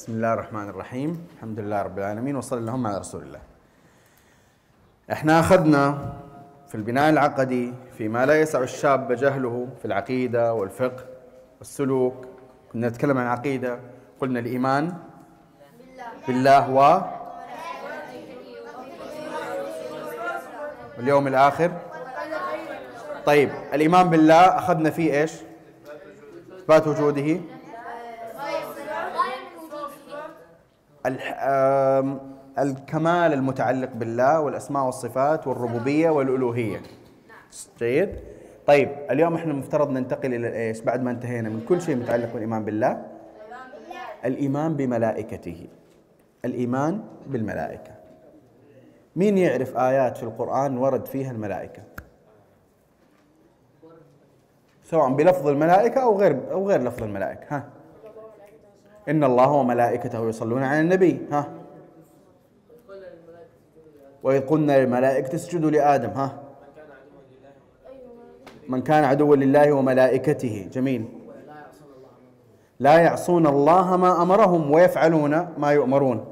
بسم الله الرحمن الرحيم. الحمد لله رب العالمين وصلى اللهم على رسول الله. إحنا أخذنا في البناء العقدي فيما لا يسع الشاب جهله في العقيدة والفقه والسلوك. كنا نتكلم عن العقيدة قلنا الإيمان بالله و واليوم الآخر. طيب الإيمان بالله أخذنا فيه إيش؟ إثبات وجوده. الكمال المتعلق بالله والأسماء والصفات والربوبية والألوهية. جيد؟ طيب اليوم إحنا المفترض ننتقل إلى إيش؟ بعد ما انتهينا من كل شيء متعلق بالإيمان بالله. الإيمان بملائكته. الإيمان بالملائكة. مين يعرف آيات في القرآن ورد فيها الملائكة؟ سواء بلفظ الملائكة أو غير أو غير لفظ الملائكة. ها. إن الله وملائكته يصلون على النبي. ها. وإذ قلنا للملائكة اسجدوا لآدم ها. من كان عدوا لله وملائكته. جميل. لا يعصون الله ما أمرهم ويفعلون ما يؤمرون.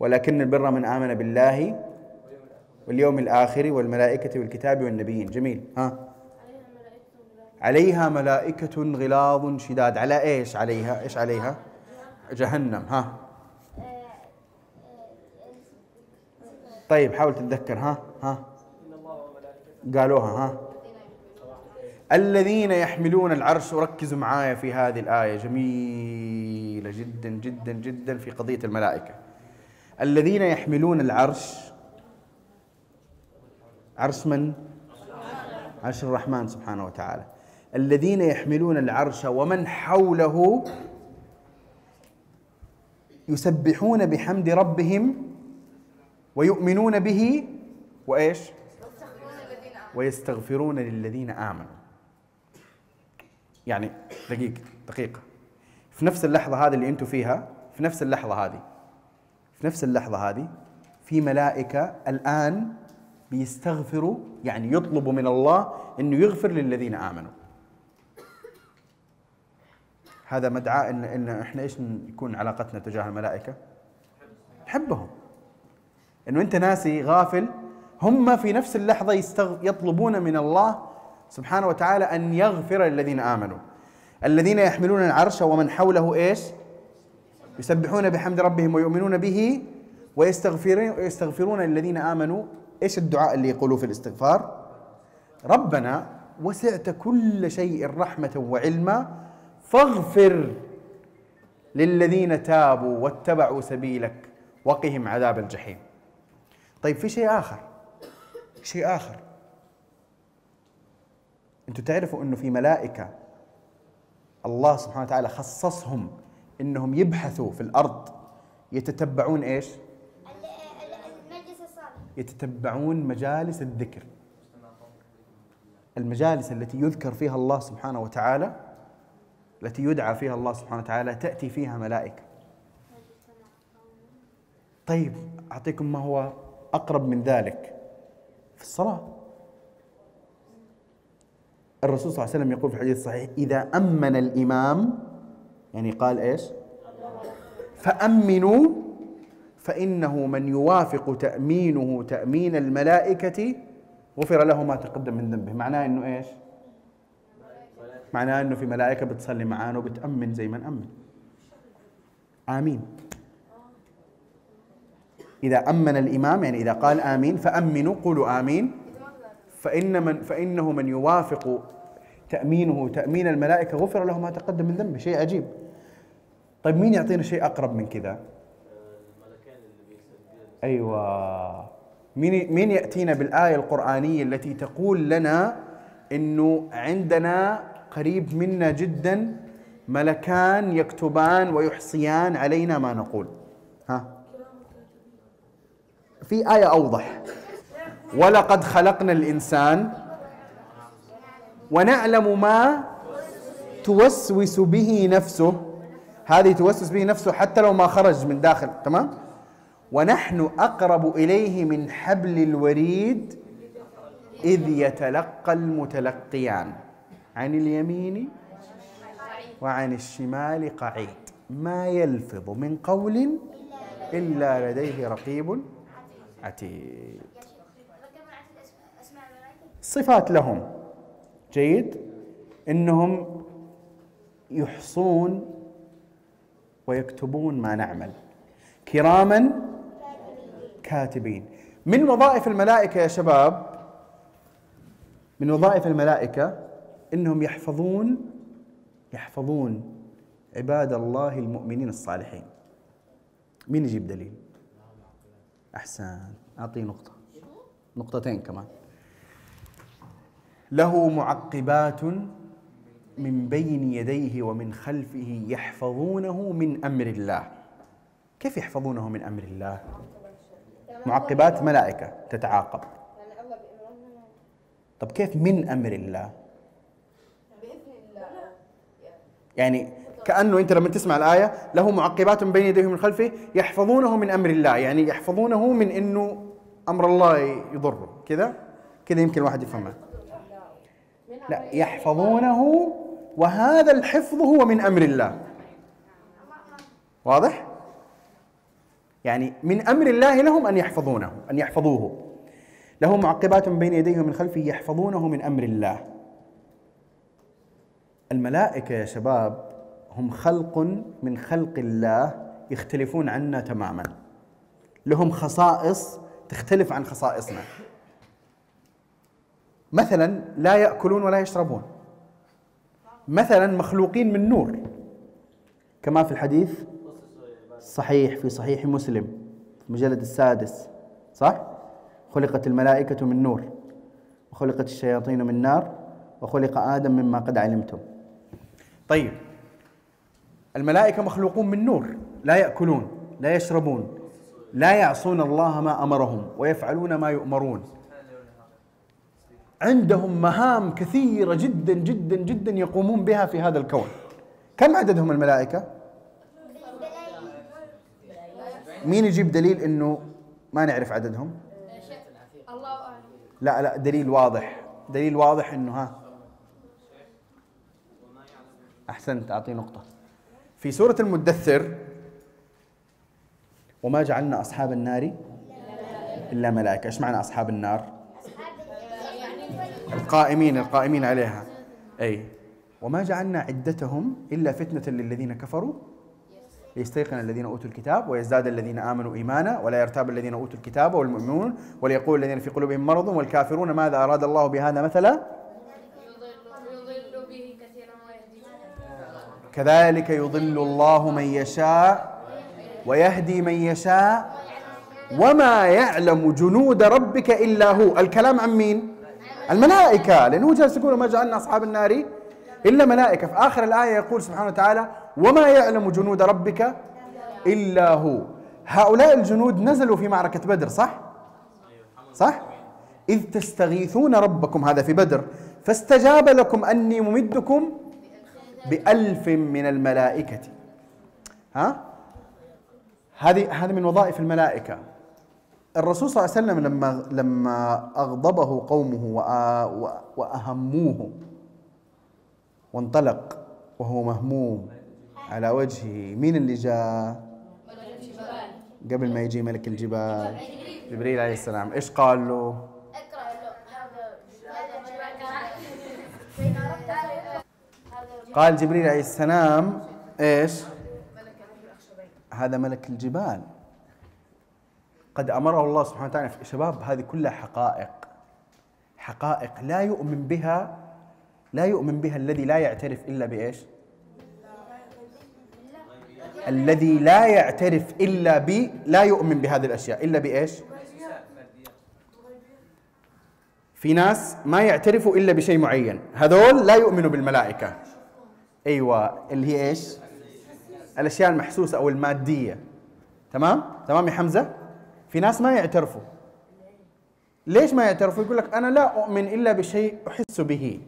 ولكن البر من آمن بالله واليوم الآخر والملائكة والكتاب والنبيين. جميل. ها. عليها ملائكة غلاظ شداد. على إيش عليها؟ إيش عليها؟ جهنم ها. طيب حاول تتذكر ها ها. قالوها ها. الذين يحملون العرش وركزوا معايا في هذه الآية. جميلة جدا جدا جدا في قضية الملائكة. الذين يحملون العرش. عرش من؟ عرش الرحمن سبحانه وتعالى. الذين يحملون العرش ومن حوله يسبحون بحمد ربهم ويؤمنون به وإيش؟ ويستغفرون للذين آمنوا. يعني دقيقة دقيقة في نفس اللحظة هذه اللي أنتم فيها في نفس اللحظة هذه في نفس اللحظة هذه في ملائكة الآن بيستغفروا يعني يطلبوا من الله إنه يغفر للذين آمنوا. هذا مدعاة ان إن إحنا إيش يكون علاقتنا تجاه الملائكة؟ نحبهم. إنه أنت ناسي غافل هم في نفس اللحظة يستغ... يطلبون من الله سبحانه وتعالى أن يغفر للذين آمنوا. الذين يحملون العرش ومن حوله إيش؟ يسبحون بحمد ربهم ويؤمنون به ويستغفرون ويستغفرون للذين آمنوا إيش الدعاء اللي يقولوه في الاستغفار؟ ربنا وسعت كل شيء رحمة وعلما فاغفر للذين تابوا واتبعوا سبيلك وقهم عذاب الجحيم. طيب في شيء آخر شيء آخر أنتم تعرفوا أنه في ملائكة الله سبحانه وتعالى خصصهم أنهم يبحثوا في الأرض يتتبعون إيش؟ يتتبعون مجالس الذكر المجالس التي يذكر فيها الله سبحانه وتعالى التي يدعى فيها الله سبحانه وتعالى تأتي فيها ملائكة. طيب أعطيكم ما هو أقرب من ذلك في الصلاة. الرسول صلى الله عليه وسلم يقول في الحديث الصحيح إذا أمن الإمام يعني قال إيش؟ فأمنوا فإنه من يوافق تأمينه تأمين الملائكة غفر له ما تقدم من ذنبه. معناه إنه إيش؟ معناه إنه في ملائكة بتصلي معانا وبتأمن زي ما نأمن. آمين. إذا أمن الإمام يعني إذا قال آمين فأمنوا قولوا آمين. فإن من فإنه من يوافق تأمينه تأمين الملائكة غفر له ما تقدم من ذنبه. شيء عجيب. طيب مين يعطينا شيء أقرب من كذا؟ أيوه. مين مين يأتينا بالآية القرآنية التي تقول لنا إنه عندنا قريب منا جدا ملكان يكتبان ويحصيان علينا ما نقول. ها؟ في آية أوضح. ولقد خلقنا الإنسان ونعلم ما توسوس به نفسه. هذه توسوس به نفسه حتى لو ما خرج من داخل تمام؟ ونحن أقرب إليه من حبل الوريد إذ يتلقى المتلقيان. عن اليمين وعن الشمال قعيد. ما يلفظ من قول إلا لديه رقيب عتيد. الملائكة صفات لهم. جيد. إنهم يحصون ويكتبون ما نعمل. كراما كاتبين. من وظائف الملائكة يا شباب؟ من وظائف الملائكة إنهم يحفظون يحفظون عباد الله المؤمنين الصالحين. مين يجيب دليل؟ أحسن. أعطيه نقطة. نقطتين كمان. له معقبات من بين يديه ومن خلفه يحفظونه من أمر الله. كيف يحفظونه من أمر الله؟ معقبات ملائكة تتعاقب. طب كيف من أمر الله بإذن الله يعني كأنه أنت لما تسمع الآية له معقبات من بين يديه ومن خلفه يحفظونه من أمر الله يعني يحفظونه من إنه أمر الله يضره. كذا؟ كذا يمكن الواحد يفهمها. لا يحفظونه وهذا الحفظ هو من أمر الله. واضح؟ يعني من أمر الله لهم أن يحفظونه أن يحفظوه. له معقبات من بين يديه ومن خلفه يحفظونه من أمر الله. الملائكة يا شباب هم خلق من خلق الله يختلفون عنا تماما. لهم خصائص تختلف عن خصائصنا. مثلا لا يأكلون ولا يشربون. مثلا مخلوقين من نور. كما في الحديث صحيح في صحيح مسلم في المجلد السادس صح؟ خلقت الملائكة من نور وخلقت الشياطين من نار وخلق آدم مما قد علمتم. طيب. الملائكة مخلوقون من نور لا يأكلون لا يشربون لا يعصون الله ما أمرهم ويفعلون ما يؤمرون. عندهم مهام كثيرة جدا جدا جدا يقومون بها في هذا الكون. كم عددهم الملائكة؟ مين يجيب دليل إنه ما نعرف عددهم؟ لا لا دليل واضح دليل واضح إنه ها. أحسنت اعطيه نقطة. في سورة المدثر وما جعلنا أصحاب النار إلا ملائكة. إيش معنى أصحاب النار؟ القائمين القائمين عليها. أي. وما جعلنا عدتهم إلا فتنة للذين كفروا. ليستيقن الذين أوتوا الكتاب ويزداد الذين آمنوا إيمانا ولا يرتاب الذين أوتوا الكتاب والمؤمنون وليقول الذين في قلوبهم مرض والكافرون ماذا أراد الله بهذا مثلا يضل يضل به كثيرا ويهدي كذلك يضل الله من يشاء ويهدي من يشاء وما يعلم جنود ربك إلا هو. الكلام عن مين؟ الملائكة. لأنه هو جالس يقول ما جعلنا أصحاب النار إلا ملائكة. في آخر الآية يقول سبحانه وتعالى وما يعلم جنود ربك إلا هو. هؤلاء الجنود نزلوا في معركة بدر صح؟ صح؟ إذ تستغيثون ربكم هذا في بدر. فاستجاب لكم أني ممدكم بألف من الملائكة. ها؟ هذه هذه من وظائف الملائكة. الرسول صلى الله عليه وسلم لما لما أغضبه قومه وأ- وأ- وأهموه وانطلق وهو مهموم على وجهه مين اللي جاء؟ قبل ما يجي ملك الجبال. جبريل عليه السلام. إيش قال له هذا هذا فإن أردت عليه هذا قال جبريل عليه السلام إيش؟ هذا ملك الجبال قد أمره الله سبحانه وتعالى شباب هذه كلها حقائق حقائق لا يؤمن بها لا يؤمن بها الذي لا يعترف إلا بإيش؟ الذي لا يعترف إلا ب لا يؤمن بهذه الأشياء إلا بإيش؟ في ناس ما يعترفوا إلا بشيء معين هذول لا يؤمنوا بالملائكة أيوه اللي هي إيش؟ الأشياء المحسوسة أو المادية. تمام؟ تمام يا حمزة؟ في ناس ما يعترفوا. ليش ما يعترفوا؟ يقول لك أنا لا أؤمن إلا بشيء أحس به.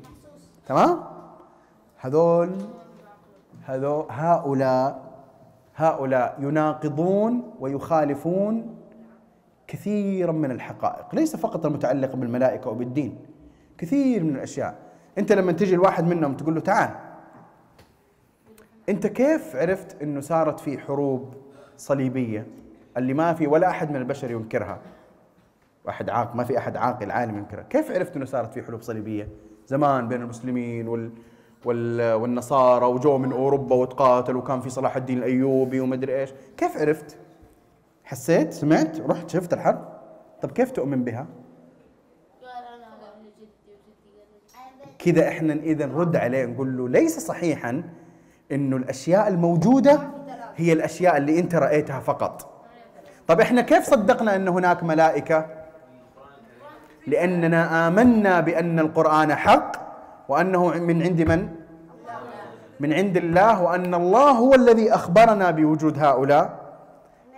تمام؟ هذول هذول هؤلاء هؤلاء يناقضون ويخالفون كثيرا من الحقائق. ليس فقط المتعلقة بالملائكة وبالدين كثير من الأشياء. أنت لما تجي الواحد منهم تقول له تعال أنت كيف عرفت إنه صارت في حروب صليبية؟ اللي ما في ولا أحد من البشر ينكرها. واحد عاق ما في أحد عاقل عالم ينكرها. كيف عرفت إنه صارت في حروب صليبية؟ زمان بين المسلمين وال وال والنصارى وجو من أوروبا وتقاتلوا وكان في صلاح الدين الأيوبي ومدري إيش. كيف عرفت؟ حسيت؟ سمعت؟ رحت؟ شفت الحرب؟ طب كيف تؤمن بها؟ كذا إحنا اذا نرد عليه نقول له ليس صحيحا إنه الأشياء الموجودة هي الأشياء اللي أنت رأيتها فقط. طب إحنا كيف صدقنا إن هناك ملائكة؟ لأننا آمنا بأن القرآن حق وأنه من عند من؟ من عند الله وأن الله هو الذي أخبرنا بوجود هؤلاء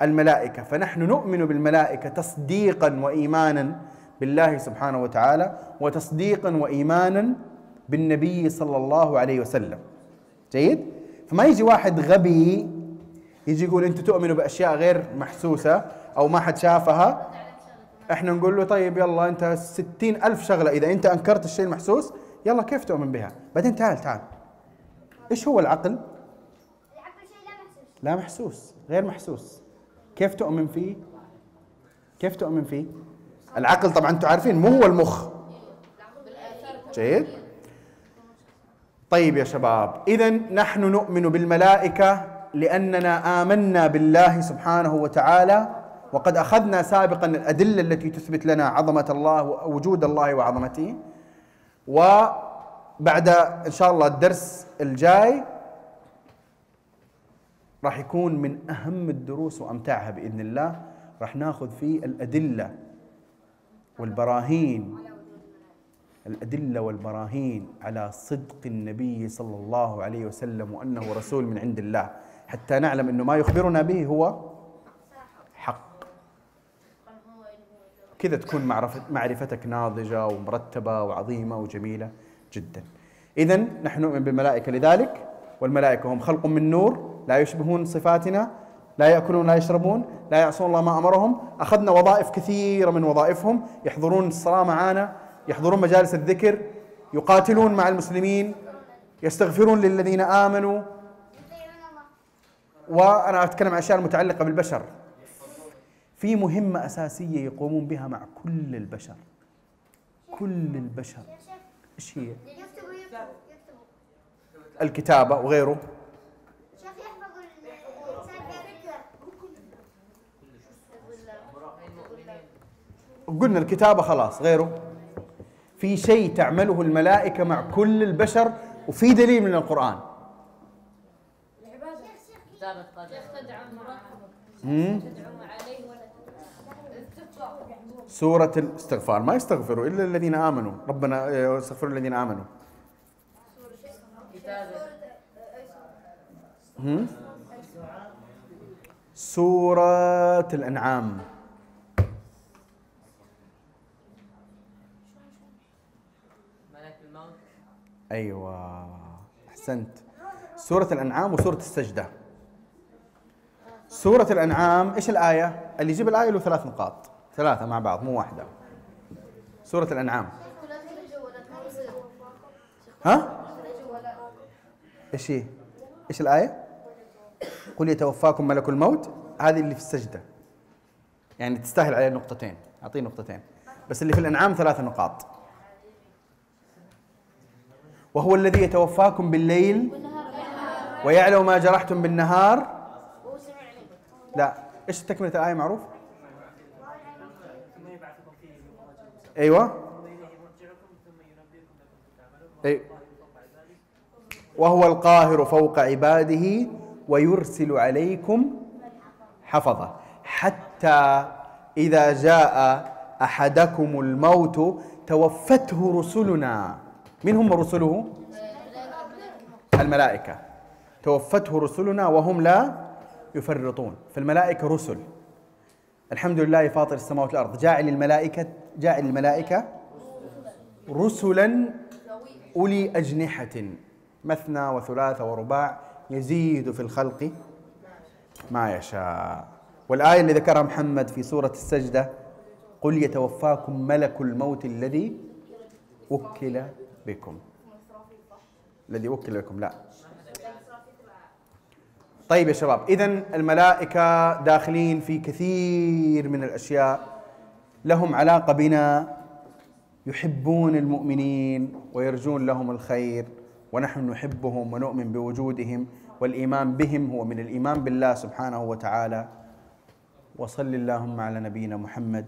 الملائكة. فنحن نؤمن بالملائكة تصديقا وايمانا بالله سبحانه وتعالى وتصديقا وايمانا بالنبي صلى الله عليه وسلم. جيد؟ فما يجي واحد غبي يجي يقول أنتم تؤمنوا بأشياء غير محسوسة أو ما حد شافها؟ إحنا نقول له طيب يلا أنت ستين ألف شغلة إذا أنت أنكرت الشيء المحسوس يلا كيف تؤمن بها؟ بعدين تعال تعال. إيش هو العقل؟ لا محسوس غير محسوس. كيف تؤمن فيه؟ كيف تؤمن فيه؟ العقل طبعا أنتم عارفين مو هو المخ. جيد؟ طيب يا شباب اذا نحن نؤمن بالملائكة لأننا آمنا بالله سبحانه وتعالى وقد أخذنا سابقا الأدلة التي تثبت لنا عظمة الله ووجود الله وعظمته وبعد إن شاء الله الدرس الجاي راح يكون من أهم الدروس وأمتعها بإذن الله راح ناخذ فيه الأدلة والبراهين. الأدلة والبراهين على صدق النبي صلى الله عليه وسلم وأنه رسول من عند الله. حتى نعلم أنه ما يخبرنا به هو حق. كذا تكون معرفتك ناضجة ومرتبة وعظيمة وجميلة جدا. اذا نحن نؤمن بالملائكة لذلك والملائكة هم خلق من نور لا يشبهون صفاتنا لا يأكلون لا يشربون لا يعصون الله ما أمرهم. أخذنا وظائف كثيرة من وظائفهم يحضرون الصلاة معنا يحضرون مجالس الذكر يقاتلون مع المسلمين يستغفرون للذين آمنوا. وأنا أتكلم عن الاشياء المتعلقه بالبشر. في مهمة أساسية يقومون بها مع كل البشر. كل البشر. إيش هي؟ الكتابة وغيره. قلنا الكتابة خلاص غيره. في شيء تعمله الملائكة مع كل البشر وفي دليل من ولا سورة الاستغفار. ما يستغفروا إلا الذين آمنوا. ربنا يستغفروا الذين آمنوا؟ سورة الأنعام ملك الموت أيوة أحسنت. سورة الأنعام وسورة السجدة. سورة الأنعام إيش الآية؟ اللي يجيب الآية له ثلاث نقاط. ثلاثة مع بعض مو واحدة. سورة الأنعام. ها؟ إيش هي؟ إيش الآية؟ قل يتوفاكم ملك الموت. هذه اللي في السجدة. يعني تستاهل عليه نقطتين. أعطيه نقطتين. بس اللي في الأنعام ثلاث نقاط. وهو الذي يتوفاكم بالليل ويعلم ما جرحتم بالنهار. لا إيش تكملة الآية؟ معروف؟ أيوه. أي. وهو القاهر فوق عباده ويرسل عليكم حفظة. حتى إذا جاء أحدكم الموت توفته رسلنا. من هم رسله؟ الملائكة. توفته رسلنا وهم لا يفرطون. فالملائكة رسل. الحمد لله فاطر السماوات والأرض. جاعل الملائكة جاعل الملائكة رسلا أولي أجنحة. مثنى وثلاث ورباع يزيد في الخلق ما يشاء. والآية اللي ذكرها محمد في سورة السجدة قل يتوفاكم ملك الموت الذي وكل بكم. الذي وكل بكم لا. طيب يا شباب اذا الملائكة داخلين في كثير من الأشياء. لهم علاقة بنا يحبون المؤمنين ويرجون لهم الخير ونحن نحبهم ونؤمن بوجودهم والإيمان بهم هو من الإيمان بالله سبحانه وتعالى. وصل اللهم على نبينا محمد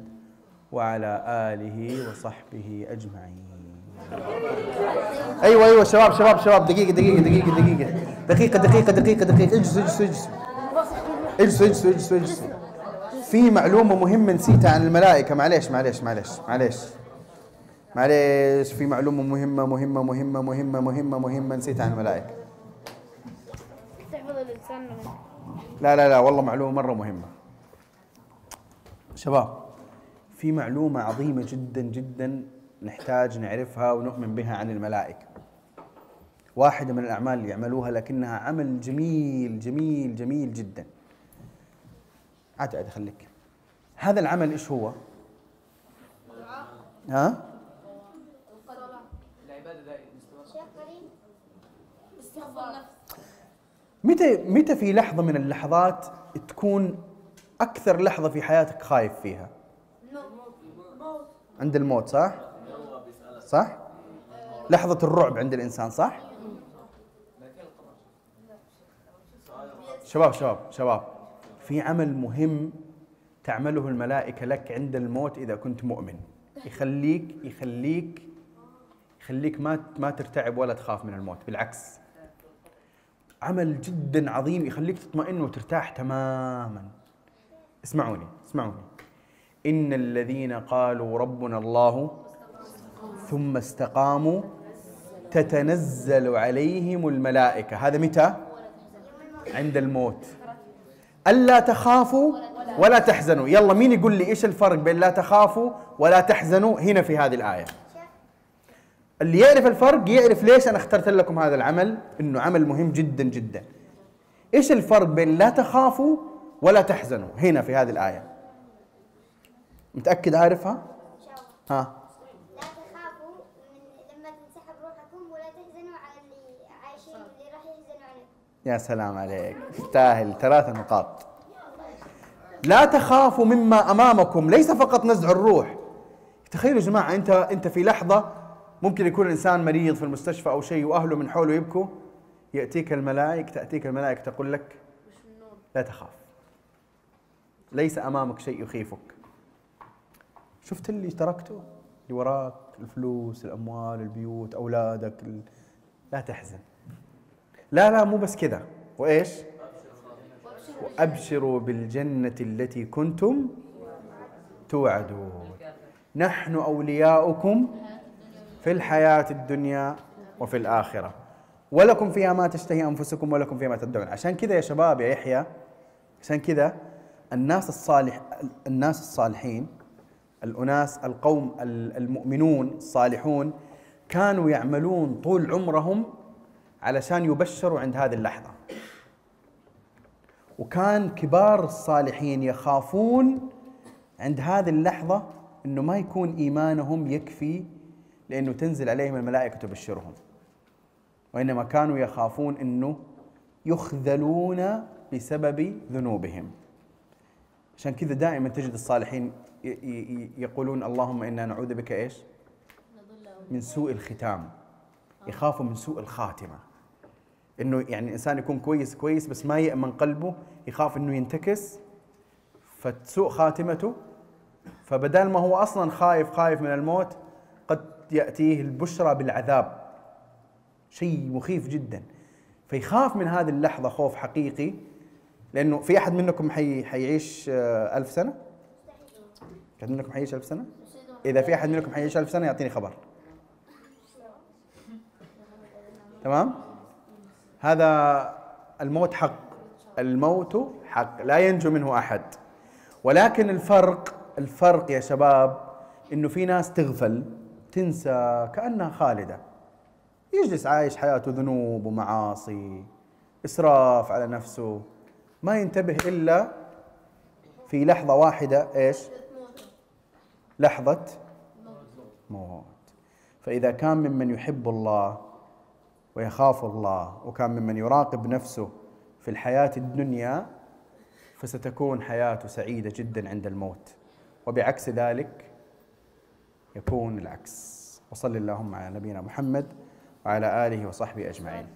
وعلى آله وصحبه أجمعين. أيوه أيوه. شباب شباب شباب. دقيقة دقيقة دقيقة دقيقة. دقيقة دقيقة دقيقة دقيقة. اجلسوا اجلسوا اجلسوا. اجلسوا اجلسوا اجلسوا اجلسوا. في معلومة مهمة نسيتها عن الملائكة. معليش معليش معليش معليش. معليش. في معلومة مهمة مهمة مهمة مهمة مهمة مهمة نسيتها عن الملائكة. تحفظ لا لا لا. والله معلومة مرة مهمة. شباب في معلومة عظيمة جدا جدا نحتاج نعرفها ونؤمن بها عن الملائكة. واحدة من الأعمال اللي يعملوها لكنها عمل جميل جميل جميل جدا. عاد عاد خليك هذا العمل إيش هو؟ ها؟ متى متى في لحظة من اللحظات تكون أكثر لحظة في حياتك خايف فيها؟ عند الموت صح؟ صح؟ لحظة الرعب عند الإنسان صح؟ شباب شباب شباب في عمل مهم تعمله الملائكة لك عند الموت إذا كنت مؤمن. يخليك يخليك يخليك ما ما ترتعب ولا تخاف من الموت بالعكس. عمل جدا عظيم يخليك تطمئن وترتاح تماما. اسمعوني اسمعوني. إن الذين قالوا ربنا الله ثم استقاموا تتنزل عليهم الملائكة. هذا متى؟ عند الموت. ألا تخافوا ولا تحزنوا. يلا مين يقول لي إيش الفرق بين لا تخافوا ولا تحزنوا؟ هنا في هذه الآية. اللي يعرف الفرق يعرف ليش أنا اخترت لكم هذا العمل؟ إنه عمل مهم جدا جدا. إيش الفرق بين لا تخافوا ولا تحزنوا؟ هنا في هذه الآية. متأكد عارفها؟ ها لا تخافوا من لما تنسحب روحكم ولا تحزنوا على اللي عايشين اللي راح يحزنوا عليكم يا سلام عليك. تستاهل ثلاث نقاط. لا تخافوا مما أمامكم ليس فقط نزع الروح. تخيلوا يا جماعة أنت أنت في لحظة ممكن يكون الإنسان مريض في المستشفى أو شيء وأهله من حوله يبكوا يأتيك الملائكه تأتيك الملائكه تقول لك لا تخاف. ليس أمامك شيء يخيفك. شفت اللي تركته؟ اللي وراك الفلوس الأموال البيوت أولادك. لا تحزن. لا لا مو بس كذا وإيش؟ وأبشروا بالجنة التي كنتم توعدون. نحن أولياؤكم في الحياة الدنيا وفي الآخرة. ولكم فيها ما تشتهي أنفسكم ولكم فيها ما تدعون. عشان كذا يا شباب يا يحيى عشان كذا الناس الصالح الناس الصالحين الأناس القوم المؤمنون الصالحون كانوا يعملون طول عمرهم علشان يبشروا عند هذه اللحظة. وكان كبار الصالحين يخافون عند هذه اللحظة إنه ما يكون إيمانهم يكفي لإنه تنزل عليهم الملائكة تبشرهم. وإنما كانوا يخافون إنه يخذلون بسبب ذنوبهم. عشان كذا دائما تجد الصالحين يقولون اللهم إنا نعوذ بك إيش؟ من سوء الختام. يخافوا من سوء الخاتمة. إنه يعني الانسان يكون كويس كويس بس ما يأمن قلبه يخاف إنه ينتكس فتسوء خاتمته فبدال ما هو أصلا خايف خايف من الموت قد يأتيه البشرى بالعذاب شيء مخيف جدا فيخاف من هذه اللحظة خوف حقيقي لأنه في أحد منكم حي حيعيش آه، ألف سنة؟ أحد منكم حيعيش ألف سنة؟ إذا في أحد منكم حيعيش ألف سنة يعطيني خبر تمام؟ هذا الموت حق. الموت حق. لا ينجو منه أحد. ولكن الفرق الفرق يا شباب إنه في ناس تغفل تنسى كأنها خالدة. يجلس عايش حياته ذنوب ومعاصي إسراف على نفسه. ما ينتبه إلا في لحظة واحدة إيش؟ لحظة موت. فإذا كان ممن يحب الله ويخاف الله. وكان ممن يراقب نفسه في الحياة الدنيا فستكون حياته سعيدة جدا عند الموت. وبعكس ذلك يكون العكس. وصل اللهم على نبينا محمد وعلى آله وصحبه أجمعين.